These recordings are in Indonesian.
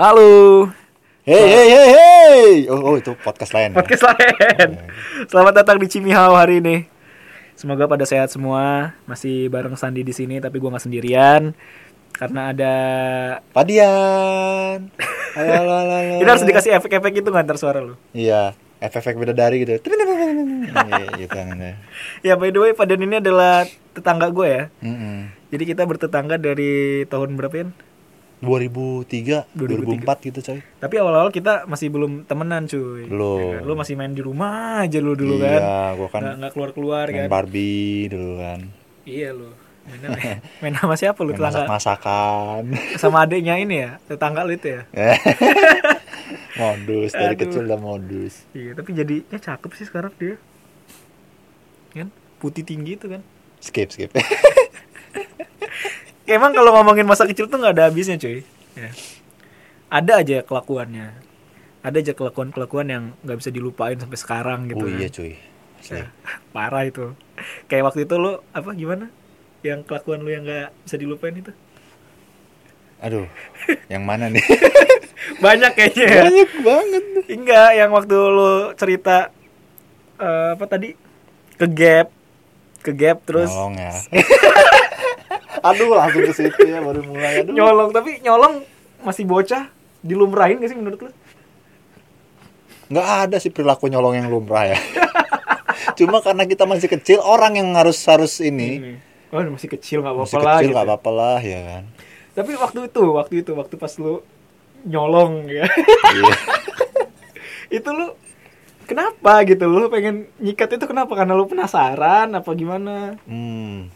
Halo, Hey hey hey hey. Oh, oh itu podcast lain. ya? podcast lain. Selamat datang di Cimihau hari ini. Semoga pada sehat semua. Masih bareng Sandi di sini, tapi gua nggak sendirian karena ada. Padian. Halo halo halo. Ini harus dikasih efek-efek itu nggak ntar suara lu. Iya, efek-efek bidadari gitu. Iya, gitu kan. ya. Ya by the way, Padan ini adalah tetangga gue ya. Mm-mm. Jadi kita bertetangga dari tahun berapa ya? 2003, 2003. 2004 gitu coy. Tapi awal-awal kita masih belum temenan cuy. Belum. Ya kan? Lu masih main di rumah aja lu dulu iya, kan. gua kan Nggak, keluar-keluar main kan. Barbie dulu kan. Iya lu. Mainnya main, main sama siapa lu Main tetangga? masak-masakan. Sama adiknya ini ya, tetangga lu itu ya. modus dari Aduh. kecil udah modus. Iya, tapi jadinya cakep sih sekarang dia. Kan? Putih tinggi itu kan. Skip skip. Emang kalau ngomongin masa kecil tuh nggak ada habisnya cuy. Ya. Ada aja kelakuannya. Ada aja kelakuan-kelakuan yang nggak bisa dilupain sampai sekarang gitu. oh kan. iya cuy. Ya, parah itu. Kayak waktu itu lu apa gimana? Yang kelakuan lu yang nggak bisa dilupain itu? Aduh, yang mana nih? Banyak kayaknya ya. Banyak banget. Enggak, yang waktu lu cerita eh, apa tadi? Ke gap. Ke gap terus Nolong ya. Aduh, langsung ke situ ya baru mulai. Aduh. nyolong, tapi nyolong masih bocah dilumrahin gak sih menurut lu? nggak ada sih perilaku nyolong yang lumrah ya cuma karena kita masih kecil orang yang harus harus ini Oh, masih kecil nggak apa-apa lah kecil gitu. nggak apa-apa lah ya kan Tapi waktu itu, waktu itu, waktu pas lu nyolong ya. Iya. itu lu kenapa gitu lu pengen nyikat itu kenapa karena lu penasaran apa gimana hmm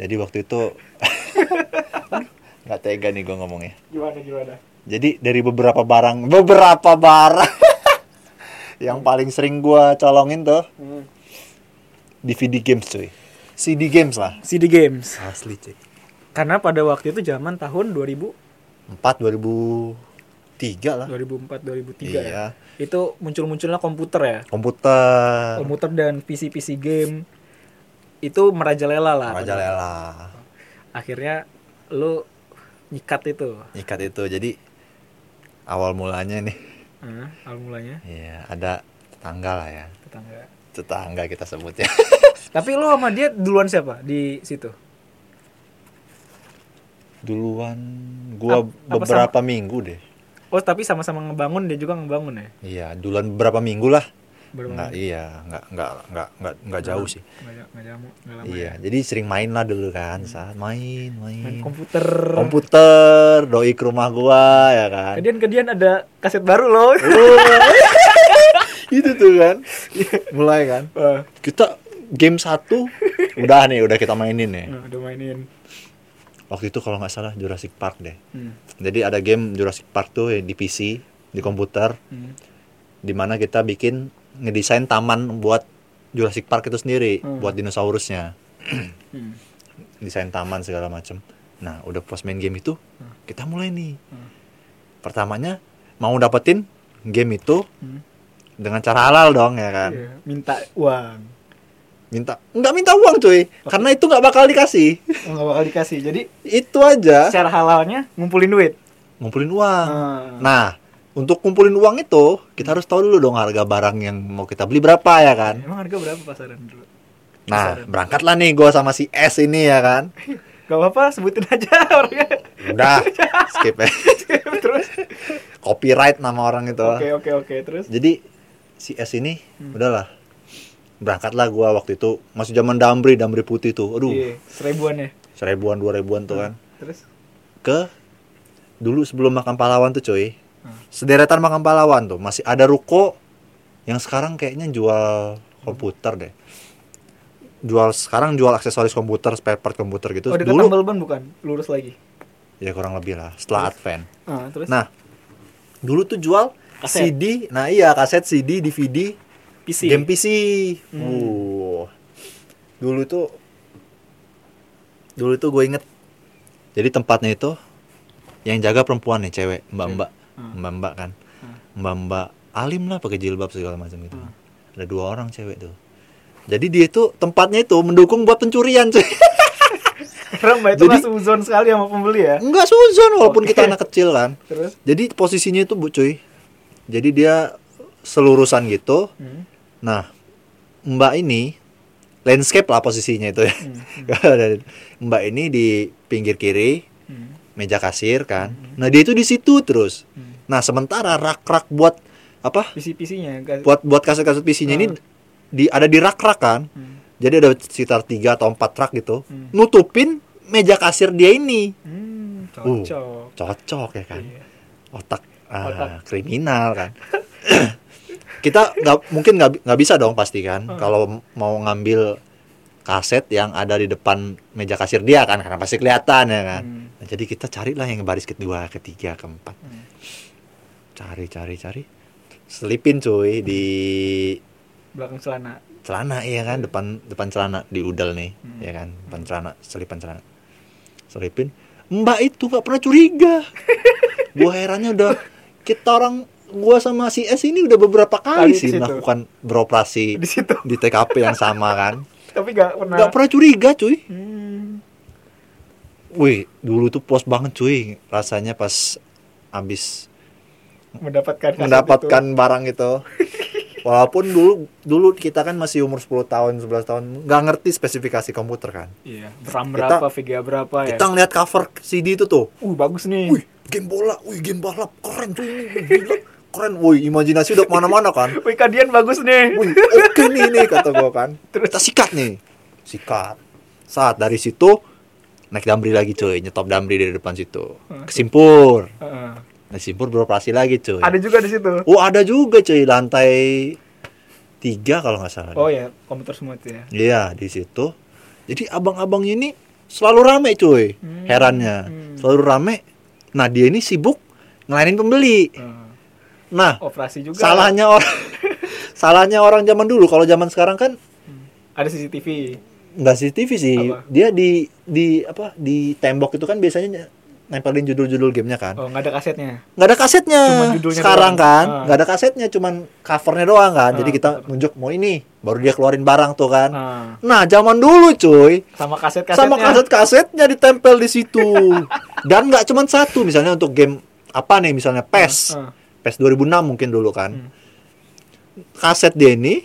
jadi waktu itu nggak tega nih gue ngomongnya. Gimana gimana? Jadi dari beberapa barang beberapa barang yang paling sering gua colongin tuh hmm. DVD games cuy. CD games lah. CD games. Asli cuy. Karena pada waktu itu zaman tahun 2000 4 2003 lah. 2004 2003 ya? Iya. Itu muncul-munculnya komputer ya? Komputer. Komputer dan PC PC game. Itu merajalela lah. Raja Lela akhirnya lu nyikat itu. Nyikat itu jadi awal mulanya nih. Hah, awal mulanya. Ya ada tetangga lah ya. Tetangga. Tetangga kita sebut ya. Tapi lu sama dia duluan siapa di situ? Duluan gua Ap- apa beberapa minggu deh. Oh tapi sama-sama ngebangun dia juga ngebangun ya? Iya duluan beberapa minggu lah Nggak iya nggak nggak nggak nggak nggak jauh sih. nggak nggak jamu nggak lama iya ya. jadi sering main lah dulu kan saat main main. Main komputer. Komputer doi ke rumah gua ya kan. Kemudian ada kaset baru loh. Itu tuh kan. Mulai kan. Kita game satu udah nih udah kita mainin nih. Nah, udah mainin. Waktu itu kalau nggak salah Jurassic Park deh. Hmm. jadi ada game Jurassic Park tuh di PC di komputer Hmm. di mana kita bikin ngedesain taman buat Jurassic Park itu sendiri Hmm. buat dinosaurusnya Hmm. desain taman segala macem nah udah pas main game itu Hmm. kita mulai nih Hmm. pertamanya mau dapetin game itu Hmm. dengan cara halal dong ya kan Iya, minta uang minta nggak minta uang cuy karena itu nggak bakal dikasih Oh, nggak bakal dikasih jadi itu aja secara halalnya ngumpulin duit ngumpulin uang Ah. nah untuk kumpulin uang itu kita harus tahu dulu dong harga barang yang mau kita beli berapa ya kan? Emang harga berapa pasaran dulu? Nah Kisaran. berangkatlah nih gue sama si S ini ya kan? Gak apa-apa sebutin aja orangnya. Udah skip ya terus? Copyright nama orang itu. Oke oke oke terus? Jadi si S ini Hmm. udahlah. Berangkatlah gua waktu itu masih zaman Damri Damri putih tuh. Aduh. Iya seribuan ya? Seribuan dua ribuan tuh kan. terus? Ke dulu sebelum makan pahlawan tuh cuy. Hmm. Sederetan makan pahlawan tuh. Masih ada ruko yang sekarang kayaknya jual komputer deh. Jual sekarang jual aksesoris komputer spare part komputer gitu. Oh dekat dulu tambal ban bukan? Lurus lagi. Ya kurang lebih lah setelah Advent. Ah, terus? Nah dulu tuh jual Kaset. CD nah iya kaset CD DVD PC game PC Hmm. uh dulu tuh dulu tuh gue inget. Jadi tempatnya itu yang jaga perempuan nih cewek mbak mbak Hmm. Mbak mbak kan Hmm. mbak mbak alim lah pakai jilbab segala macam gitu Hmm. ada dua orang cewek tuh jadi dia itu tempatnya itu mendukung buat pencurian cuy Karena Mbak itu Jadi- suzon sekali sama pembeli ya. Enggak suzon walaupun Oke. kita anak kecil kan. Terus? Jadi posisinya itu Bu cuy. Jadi dia selurusan gitu. Hmm. Nah, Mbak ini landscape lah posisinya itu ya. Hmm. Mbak ini di pinggir kiri, Hmm. Meja kasir kan. Nah, dia itu di situ terus. Hmm. Nah, sementara rak-rak buat apa? PC-PC-nya kan. Buat buat kaset-kaset PC-nya ini Hmm. di ada di rak-rak kan. Hmm. Jadi ada sekitar 3 atau 4 rak gitu. Hmm. Nutupin meja kasir dia ini. Hmm, Uh. cocok. Cocok ya kan. Iya. Otak, ah, Otak. kriminal kan. Kita nggak mungkin nggak nggak bisa dong pasti kan Hmm. kalau mau ngambil kaset yang ada di depan meja kasir dia kan karena pasti kelihatan ya kan. Hmm. Nah, jadi kita carilah yang baris kedua, ketiga, keempat. Hmm. Cari, cari, cari. Selipin cuy di Belakang celana. celana ya kan depan depan celana di udel nih Hmm. ya kan depan celana selipan celana selipin mbak itu nggak pernah curiga gua herannya udah kita orang gua sama si S ini udah beberapa Kali kali sih melakukan beroperasi Di situ. di TKP yang sama kan Tapi nggak pernah. nggak pernah curiga cuy Hmm. wih dulu tuh puas banget cuy rasanya pas abis Mendapatkan mendapatkan itu. barang itu walaupun dulu dulu kita kan masih umur 10 tahun 11 tahun nggak ngerti spesifikasi komputer kan Iya. RAM Kita- berapa, VGA berapa ya? kita ngeliat cover CD itu tuh Uh, bagus nih. wih game bola wih game balap keren cuy gila keren wih imajinasi udah ke mana-mana kan Wih, kadian bagus nih. wih oke nih nih kata gua kan Terus? kita sikat nih sikat saat dari situ naik damri lagi cuy nyetop damri dari depan situ kesimpur Heeh. nah simpur beroperasi lagi cuy Ada juga di situ. oh ada juga cuy lantai tiga kalau nggak salah Oh ya, komputer semua itu ya. Iya di situ. Jadi abang-abang ini selalu rame cuy. Hmm. Herannya Hmm. selalu rame. Nah dia ini sibuk ngelayanin pembeli. Heeh. Nah Operasi juga. salahnya orang salahnya orang zaman dulu. Kalau zaman sekarang kan Ada CCTV. nggak CCTV sih. Apa? Dia di di apa di tembok itu kan biasanya nempelin judul-judul gamenya kan. Oh, nggak ada kasetnya. Nggak ada kasetnya. Cuman judulnya sekarang doang. kan Ah. nggak ada kasetnya, cuman covernya doang kan. Jadi Ah, kita betul. nunjuk mau ini, baru dia keluarin barang tuh kan. Nah, Nah zaman dulu cuy. sama kaset-kasetnya. sama kaset-kasetnya ditempel di situ dan nggak cuma satu misalnya untuk game apa nih misalnya PES Heeh. PES 2006 mungkin dulu kan Hmm. kaset dia ini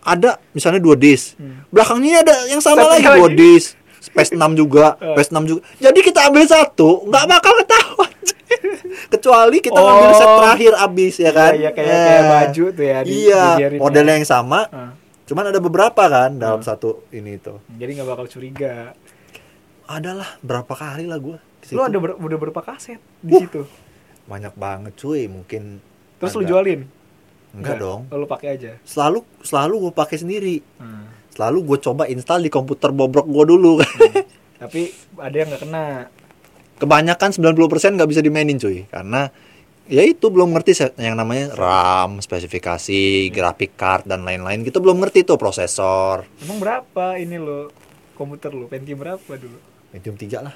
ada misalnya dua disc Hmm. belakangnya ada yang sama Satu lagi dua disc PES 6 juga Eh. PES 6 juga jadi kita ambil satu nggak bakal ketahuan kecuali kita ngambil set Oh. terakhir abis ya kan Iya, iya, kayak, Eh. kayak baju tuh ya. di- iya ya. modelnya yang sama Heeh. cuman ada beberapa kan dalam Hmm. satu ini itu Jadi nggak bakal curiga. adalah berapa kali lah gue Lu ada ber- udah berapa kaset di Uh. situ? Banyak banget cuy mungkin Terus lu ada- jualin? enggak dong Oh, lu pakai aja. selalu selalu gue pakai sendiri Hmm. selalu gue coba install di komputer bobrok gue dulu Tapi ada yang nggak kena. kebanyakan 90% nggak bisa dimainin cuy karena ya itu belum ngerti yang namanya RAM spesifikasi graphic card dan lain-lain kita belum ngerti tuh prosesor Emang berapa ini lo komputer lu? Pentium berapa dulu? Pentium 3 lah.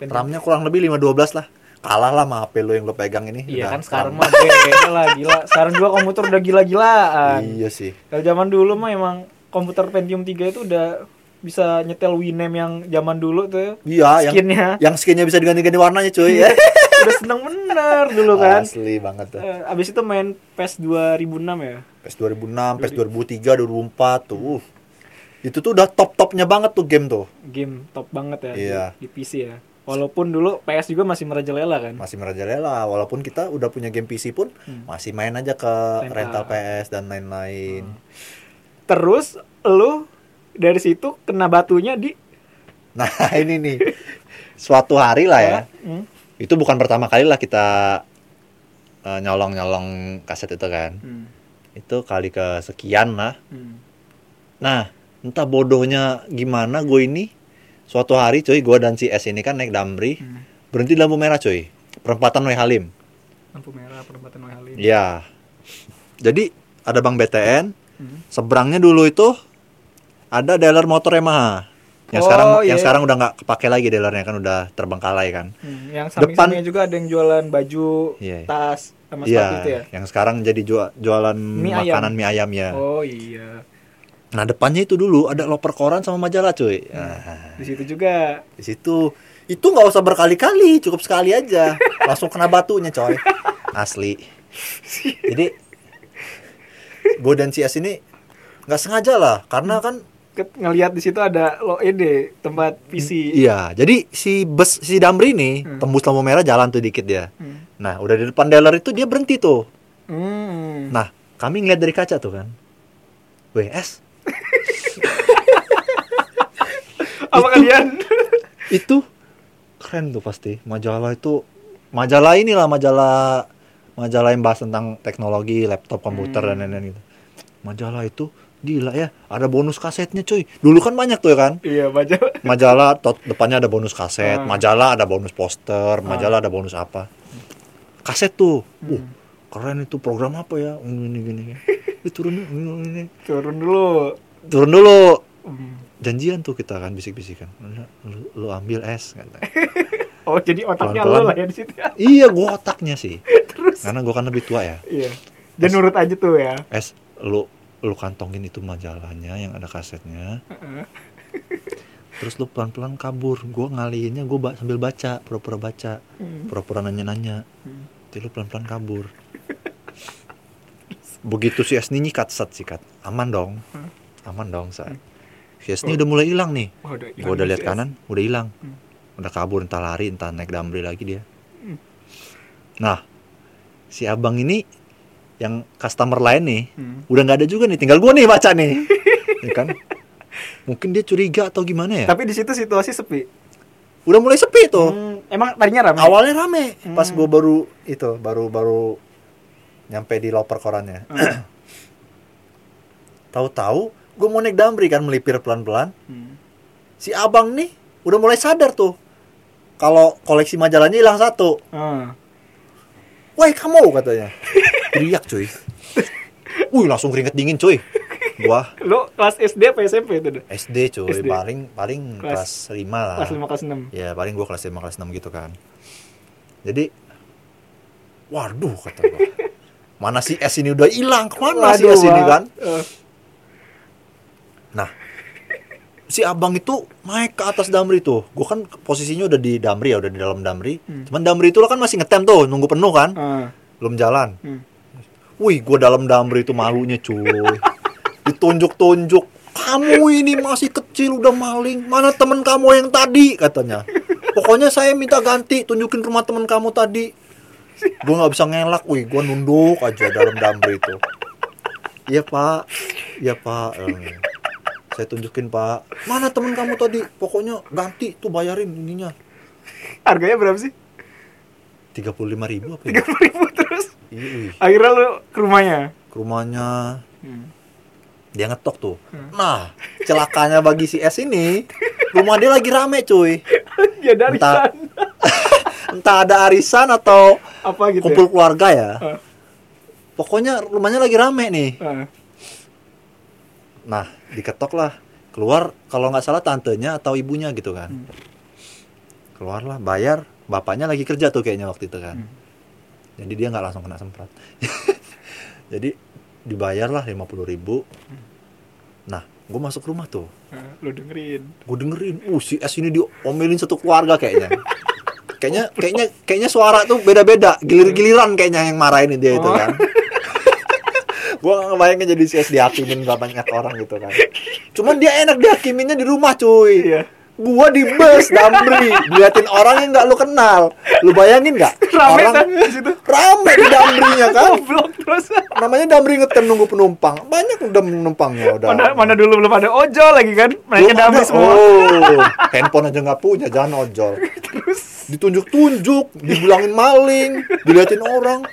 RAM-nya kurang lebih 512 lah kalah lah sama HP lo yang lo pegang ini Iya kan sekarang mah beda lah gila. Sekarang juga komputer udah gila-gilaan. iya sih Kalau zaman dulu mah emang komputer Pentium 3 itu udah bisa nyetel Winamp yang zaman dulu tuh. iya yang Skinnya yang skinnya bisa diganti-ganti warnanya cuy ya udah seneng bener dulu kan. asli banget tuh Eh, abis itu main PES 2006 ya. PES 2006, PES 2003, 2004 tuh. Uh. Itu tuh udah top-topnya banget tuh game tuh. Game top banget ya Iya. di, di PC ya. Walaupun dulu PS juga masih merajalela kan. Masih merajalela walaupun kita udah punya game PC pun Hmm. masih main aja ke Rental. rental, PS dan lain-lain. Terus lu dari situ kena batunya di Nah, ini nih. Suatu hari lah ya. Hmm. Itu bukan pertama kali lah kita eh, nyolong-nyolong kaset itu kan. Hmm. Itu kali ke sekian lah. Hmm. Nah, entah bodohnya gimana gue ini suatu hari cuy gue dan si S ini kan naik Damri Hmm. berhenti di lampu merah cuy perempatan Wai Halim Lampu merah perempatan Wai Halim. Iya. Jadi ada Bang BTN, Hmm. seberangnya dulu itu ada dealer motor Yamaha. Yang Oh, sekarang iya. yang sekarang udah nggak kepake lagi dealernya kan udah terbengkalai kan. Hmm, Yang samping-sampingnya juga ada yang jualan baju, Iya. tas, sama Iya, itu ya. yang sekarang jadi jual- jualan Mie ayam. makanan mie ayam ya. Oh iya. Nah depannya itu dulu ada loper koran sama majalah cuy. Nah, Di situ juga. di situ itu nggak usah berkali-kali, cukup sekali aja, langsung kena batunya coy. Asli. Jadi gue dan si S ini nggak sengaja lah, karena kan ngelihat di situ ada lo ede tempat PC. iya. Jadi si bus si Damri ini Hmm. tembus lampu merah jalan tuh dikit dia. Hmm. Nah udah di depan dealer itu dia berhenti tuh. Hmm. Nah kami ngeliat dari kaca tuh kan. WS Apa kalian? itu keren tuh pasti majalah itu majalah inilah majalah majalah yang bahas tentang teknologi laptop komputer Hmm. dan lain-lain gitu majalah itu gila ya ada bonus kasetnya cuy dulu kan banyak tuh ya kan iya, baca. majalah tot depannya ada bonus kaset Ah. majalah ada bonus poster majalah ada bonus apa kaset tuh uh Hmm. keren itu program apa ya ini gini gini turun ini, ini. Turun dulu. turun dulu Hmm. janjian tuh kita kan bisik-bisikan lu, lu, lu ambil es kata. Oh, jadi otaknya lo lah ya di situ. ya. iya gua otaknya sih Terus. karena gua kan lebih tua ya Iya. Dan nurut aja tuh ya. es lu lu kantongin itu majalahnya yang ada kasetnya terus lu pelan-pelan kabur gua ngalihinnya gua ba- sambil baca pura-pura baca Hmm. pura-pura nanya-nanya Hmm. jadi lu pelan-pelan kabur begitu si Es ini nyikat set sikat aman dong aman dong saat si Es ini udah mulai hilang nih Oh, udah gua udah lihat kanan udah hilang Hmm. udah kabur entah lari entah naik damri lagi dia Hmm. nah si abang ini yang customer lain nih Hmm. udah nggak ada juga nih tinggal gua nih baca nih ya kan mungkin dia curiga atau gimana ya Tapi di situ situasi sepi. udah mulai sepi tuh Hmm, Emang tadinya ramai? awalnya rame pas Hmm. gua baru itu baru baru nyampe di loper korannya Hmm. tahu-tahu gua mau naik damri kan melipir pelan-pelan. Hmm. si abang nih udah mulai sadar tuh. Kalau koleksi majalahnya hilang satu. Ah. Woi kamu katanya. Teriak cuy. Wih langsung keringet dingin cuy. Gua. Lo kelas SD apa SMP itu? dah? SD cuy. SD. paling paling Kelas- kelas 5 lah. Kelas 5 kelas 6. Ya paling gua kelas 5 kelas 6 gitu kan. Jadi Waduh kata gua. Mana si S ini udah hilang? Ke mana si S ini kan? Eh, Nah Si abang itu naik ke atas damri tuh Gua kan posisinya udah di damri ya Udah di dalam damri Hmm. Cuman damri itu lo kan masih ngetem tuh Nunggu penuh kan ah. Belum jalan Hmm. Wih, gue dalam damri itu malunya cuy. Ditunjuk-tunjuk. Kamu ini masih kecil udah maling. Mana temen kamu yang tadi katanya. Pokoknya saya minta ganti. Tunjukin rumah temen kamu tadi. Gue nggak bisa ngelak. Wih, gue nunduk aja dalam damri itu. Iya pak, iya pak. Saya tunjukin pak. Mana temen kamu tadi? Pokoknya ganti tuh bayarin ininya. Harganya berapa sih? 35 ribu apa ya? 30 ribu terus. Wih. Akhirnya lo ke rumahnya. Ke rumahnya Hmm. dia ngetok tuh. Hmm. Nah, celakanya bagi si S ini, rumah dia lagi rame cuy. ya dari Entah- sana. Entah ada arisan atau Apa gitu kumpul keluarga ya. Ah. Pokoknya rumahnya lagi rame nih. ya? Ah. Nah, diketok lah. Keluar kalau nggak salah tantenya atau ibunya gitu kan. Hmm. Keluarlah, bayar. Bapaknya lagi kerja tuh kayaknya waktu itu kan. Hmm. Jadi dia nggak langsung kena semprot. Jadi dibayarlah 50.000 ribu. Nah, gue masuk rumah tuh. Ah, lo dengerin. gue dengerin uh si S ini diomelin satu keluarga kayaknya kayaknya kayaknya kayaknya suara tuh beda-beda gilir-giliran kayaknya yang marahin dia itu Oh. kan gue gak ngebayangin jadi si S dihakimin gak banyak orang gitu kan cuman dia enak dihakiminnya di rumah cuy Iya. gua di bus damri diliatin orang yang nggak lu kenal lu bayangin nggak Rame orang kan rame di damrinya kan terus. namanya damri ngetem nunggu penumpang banyak udah penumpangnya udah Mana mana dulu belum ada ojol lagi kan? Mereka ada. semua. Oh, handphone aja nggak punya, jangan ojol. Terus Ditunjuk-tunjuk, dibilangin maling, diliatin orang.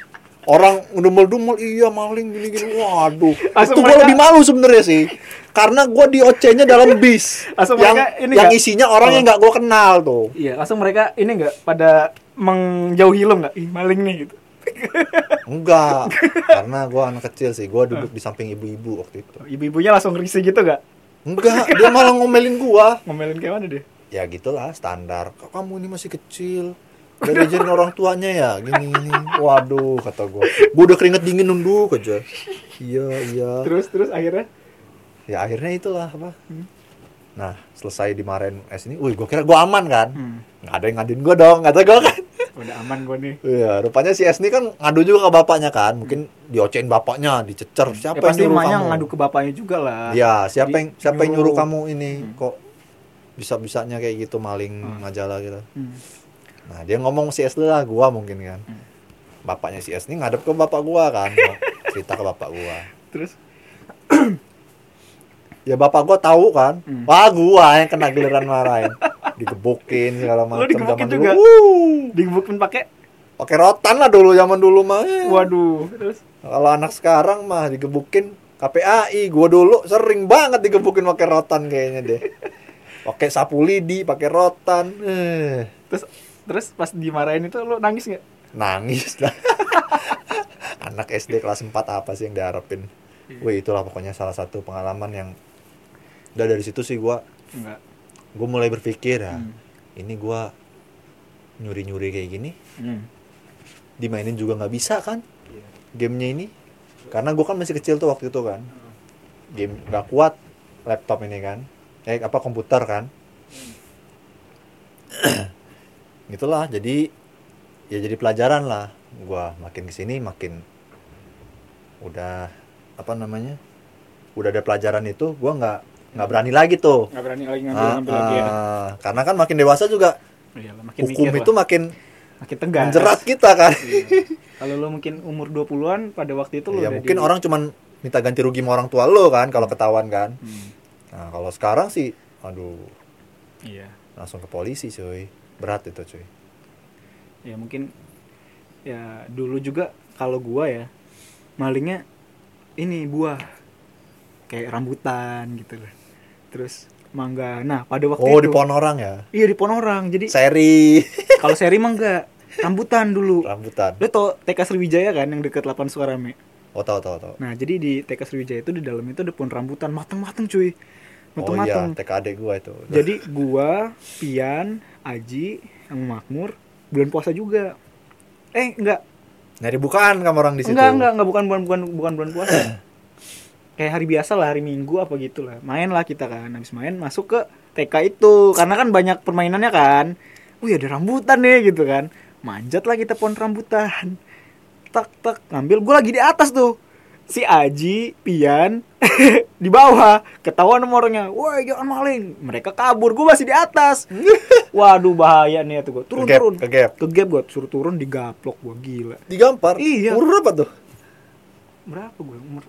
Orang ngedumel-dumel, iya maling gini-gini. Waduh, Langsung itu gue mereka- lebih malu sebenarnya sih. Karena gue di OC-nya dalam bis. Langsung yang mereka ini yang nggak? isinya orang yang Oh. nggak gue kenal tuh. Iya, langsung mereka ini enggak pada menjauhi lo enggak? Ih, maling nih gitu. Enggak, karena gue anak kecil sih. Gue duduk di samping ibu-ibu waktu itu. Ibu-ibunya langsung risih gitu enggak? Enggak, dia malah ngomelin gua. Ngomelin kayak mana dia? ya gitulah standar kok kamu ini masih kecil Gak diajarin orang tuanya ya gini gini waduh kata gue gue udah keringet dingin nunduk aja iya iya Terus terus akhirnya ya akhirnya itulah apa Hmm. nah selesai dimarahin S ini wih gue kira gue aman kan Hmm. nggak ada yang ngaduin gue dong kata gue kan Udah aman gue nih. Iya, rupanya si S ini kan ngadu juga ke bapaknya kan. Mungkin diocein bapaknya, dicecer. Siapa ya yang nyuruh kamu? ngadu ke bapaknya juga lah. Iya, siapa Di- yang siapa yang nyuruh nyuruh. kamu ini kok bisa-bisanya kayak gitu maling Hmm. majalah gitu. Hmm. Nah, dia ngomong si S lah, gua mungkin kan. Hmm. Bapaknya si S ini ngadep ke bapak gua kan. Cerita ke bapak gua. Terus Ya bapak gua tahu kan. Hmm. Wah, gua yang kena giliran marahin. Digebukin segala macam digebukin zaman juga? dulu. Wuh, digebukin pakai Pakai rotan lah dulu zaman dulu mah. Waduh. Terus Kalau anak sekarang mah digebukin KPAI, gua dulu sering banget digebukin pakai rotan kayaknya deh. Pakai sapu lidi, pakai rotan. Eh, terus terus pas dimarahin itu lu nangis nggak? nangis lah. anak SD kelas 4 apa sih yang diharapin? Iya. Wih, itulah pokoknya salah satu pengalaman yang udah dari situ sih gua Enggak. gua mulai berpikir ya, Hmm. ini gua nyuri-nyuri kayak gini Hmm. dimainin juga nggak bisa kan Iya. gamenya ini karena gue kan masih kecil tuh waktu itu kan game nggak kuat laptop ini kan eh apa komputer kan gitulah jadi ya jadi pelajaran lah gua makin ke sini makin udah apa namanya udah ada pelajaran itu gua nggak nggak berani lagi tuh Nggak berani lagi ngambil Ah, ngambil lagi ya. ah. karena kan makin dewasa juga Iyalah, makin hukum mikir itu lah. makin makin tegas. menjerat kita kan Iya. Kalau lu mungkin umur 20-an pada waktu itu lu ya mungkin di- orang cuman minta ganti rugi sama orang tua lo kan kalau ketahuan kan Hmm. nah kalau sekarang sih aduh Iya. langsung ke polisi cuy berat itu cuy Ya mungkin ya dulu juga kalau gua ya malingnya ini buah kayak rambutan gitu loh. Terus mangga. Nah, pada waktu oh itu di pohon orang ya Iya di Ponorang. Jadi seri kalau seri mah enggak rambutan dulu. rambutan Lu tau TK Sriwijaya kan yang deket Lapan Sukarame. oh tahu tahu tahu Nah, jadi di TK Sriwijaya itu di dalam itu ada pohon rambutan matang-matang cuy. oh iya. TK adek gua itu Jadi gua, Pian, Aji, sama Makmur bulan puasa juga. Eh, enggak. nyari bukaan kamu orang di situ Enggak, enggak, enggak bukan bukan bukan bukan bulan puasa. Kayak hari biasa lah, hari Minggu apa gitu lah. Main lah kita kan. Habis main masuk ke TK itu karena kan banyak permainannya kan. Wih, ada rambutan nih gitu kan. Manjat lah kita pohon rambutan. Tak tak ngambil gua lagi di atas tuh. Si Aji, Pian di bawah ketahuan sama orangnya. Woi, jangan maling. Mereka kabur, gua masih di atas. Waduh, bahaya nih tuh gua. Turun, Kegap, turun. kegap. Kegap gua, suruh turun digaplok gua gila. digampar Iya. umur berapa tuh berapa gue umur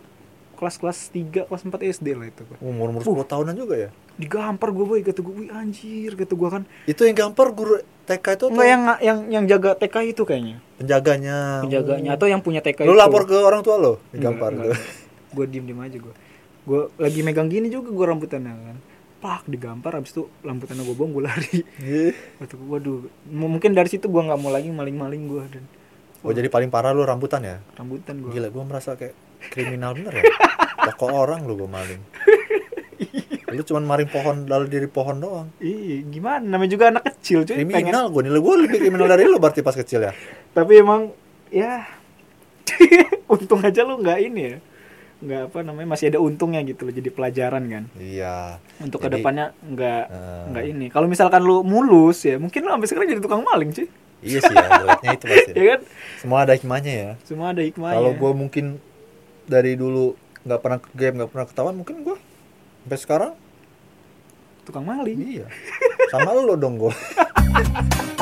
kelas-kelas 3, kelas 4 SD lah itu gue umur umur Uh. 10 tahunan juga ya? Digampar gue boy. Kata gue wih anjir kata gue kan. Itu yang gampar guru TK itu enggak tuh yang yang yang jaga TK itu kayaknya. Penjaganya. Penjaganya. Atau yang punya TK lu itu. lapor ke orang tua lo digampar tuh. Gue diem diem aja gue gue lagi megang gini juga gue rambutannya kan. Pak digampar. Abis itu rambutannya gue buang gue lari. Kata gue waduh. Mungkin dari situ gue nggak mau lagi maling-maling gue dan oh jadi paling parah lu rambutan ya? Rambutan gue Gila, gue merasa kayak kriminal bener ya. Toko orang lu gue maling. Lu cuman maling pohon lalu diri pohon doang. iya gimana namanya juga anak kecil cuy pengen Kriminal gue nilai gue lebih kriminal dari lu berarti pas kecil ya. tapi emang ya untung aja lu nggak ini ya nggak apa namanya masih ada untungnya gitu loh jadi pelajaran kan Iya. untuk Jadi, ke depannya nggak eh, nggak ini kalau misalkan lu mulus ya mungkin lu sampai sekarang jadi tukang maling sih Iya sih ya, itu pasti. ya kan Semua ada hikmahnya ya. semua ada hikmahnya Kalau gue mungkin dari dulu nggak pernah ke game, nggak pernah ketahuan, mungkin gue sampai sekarang tukang maling iya. Sama lu dong gue.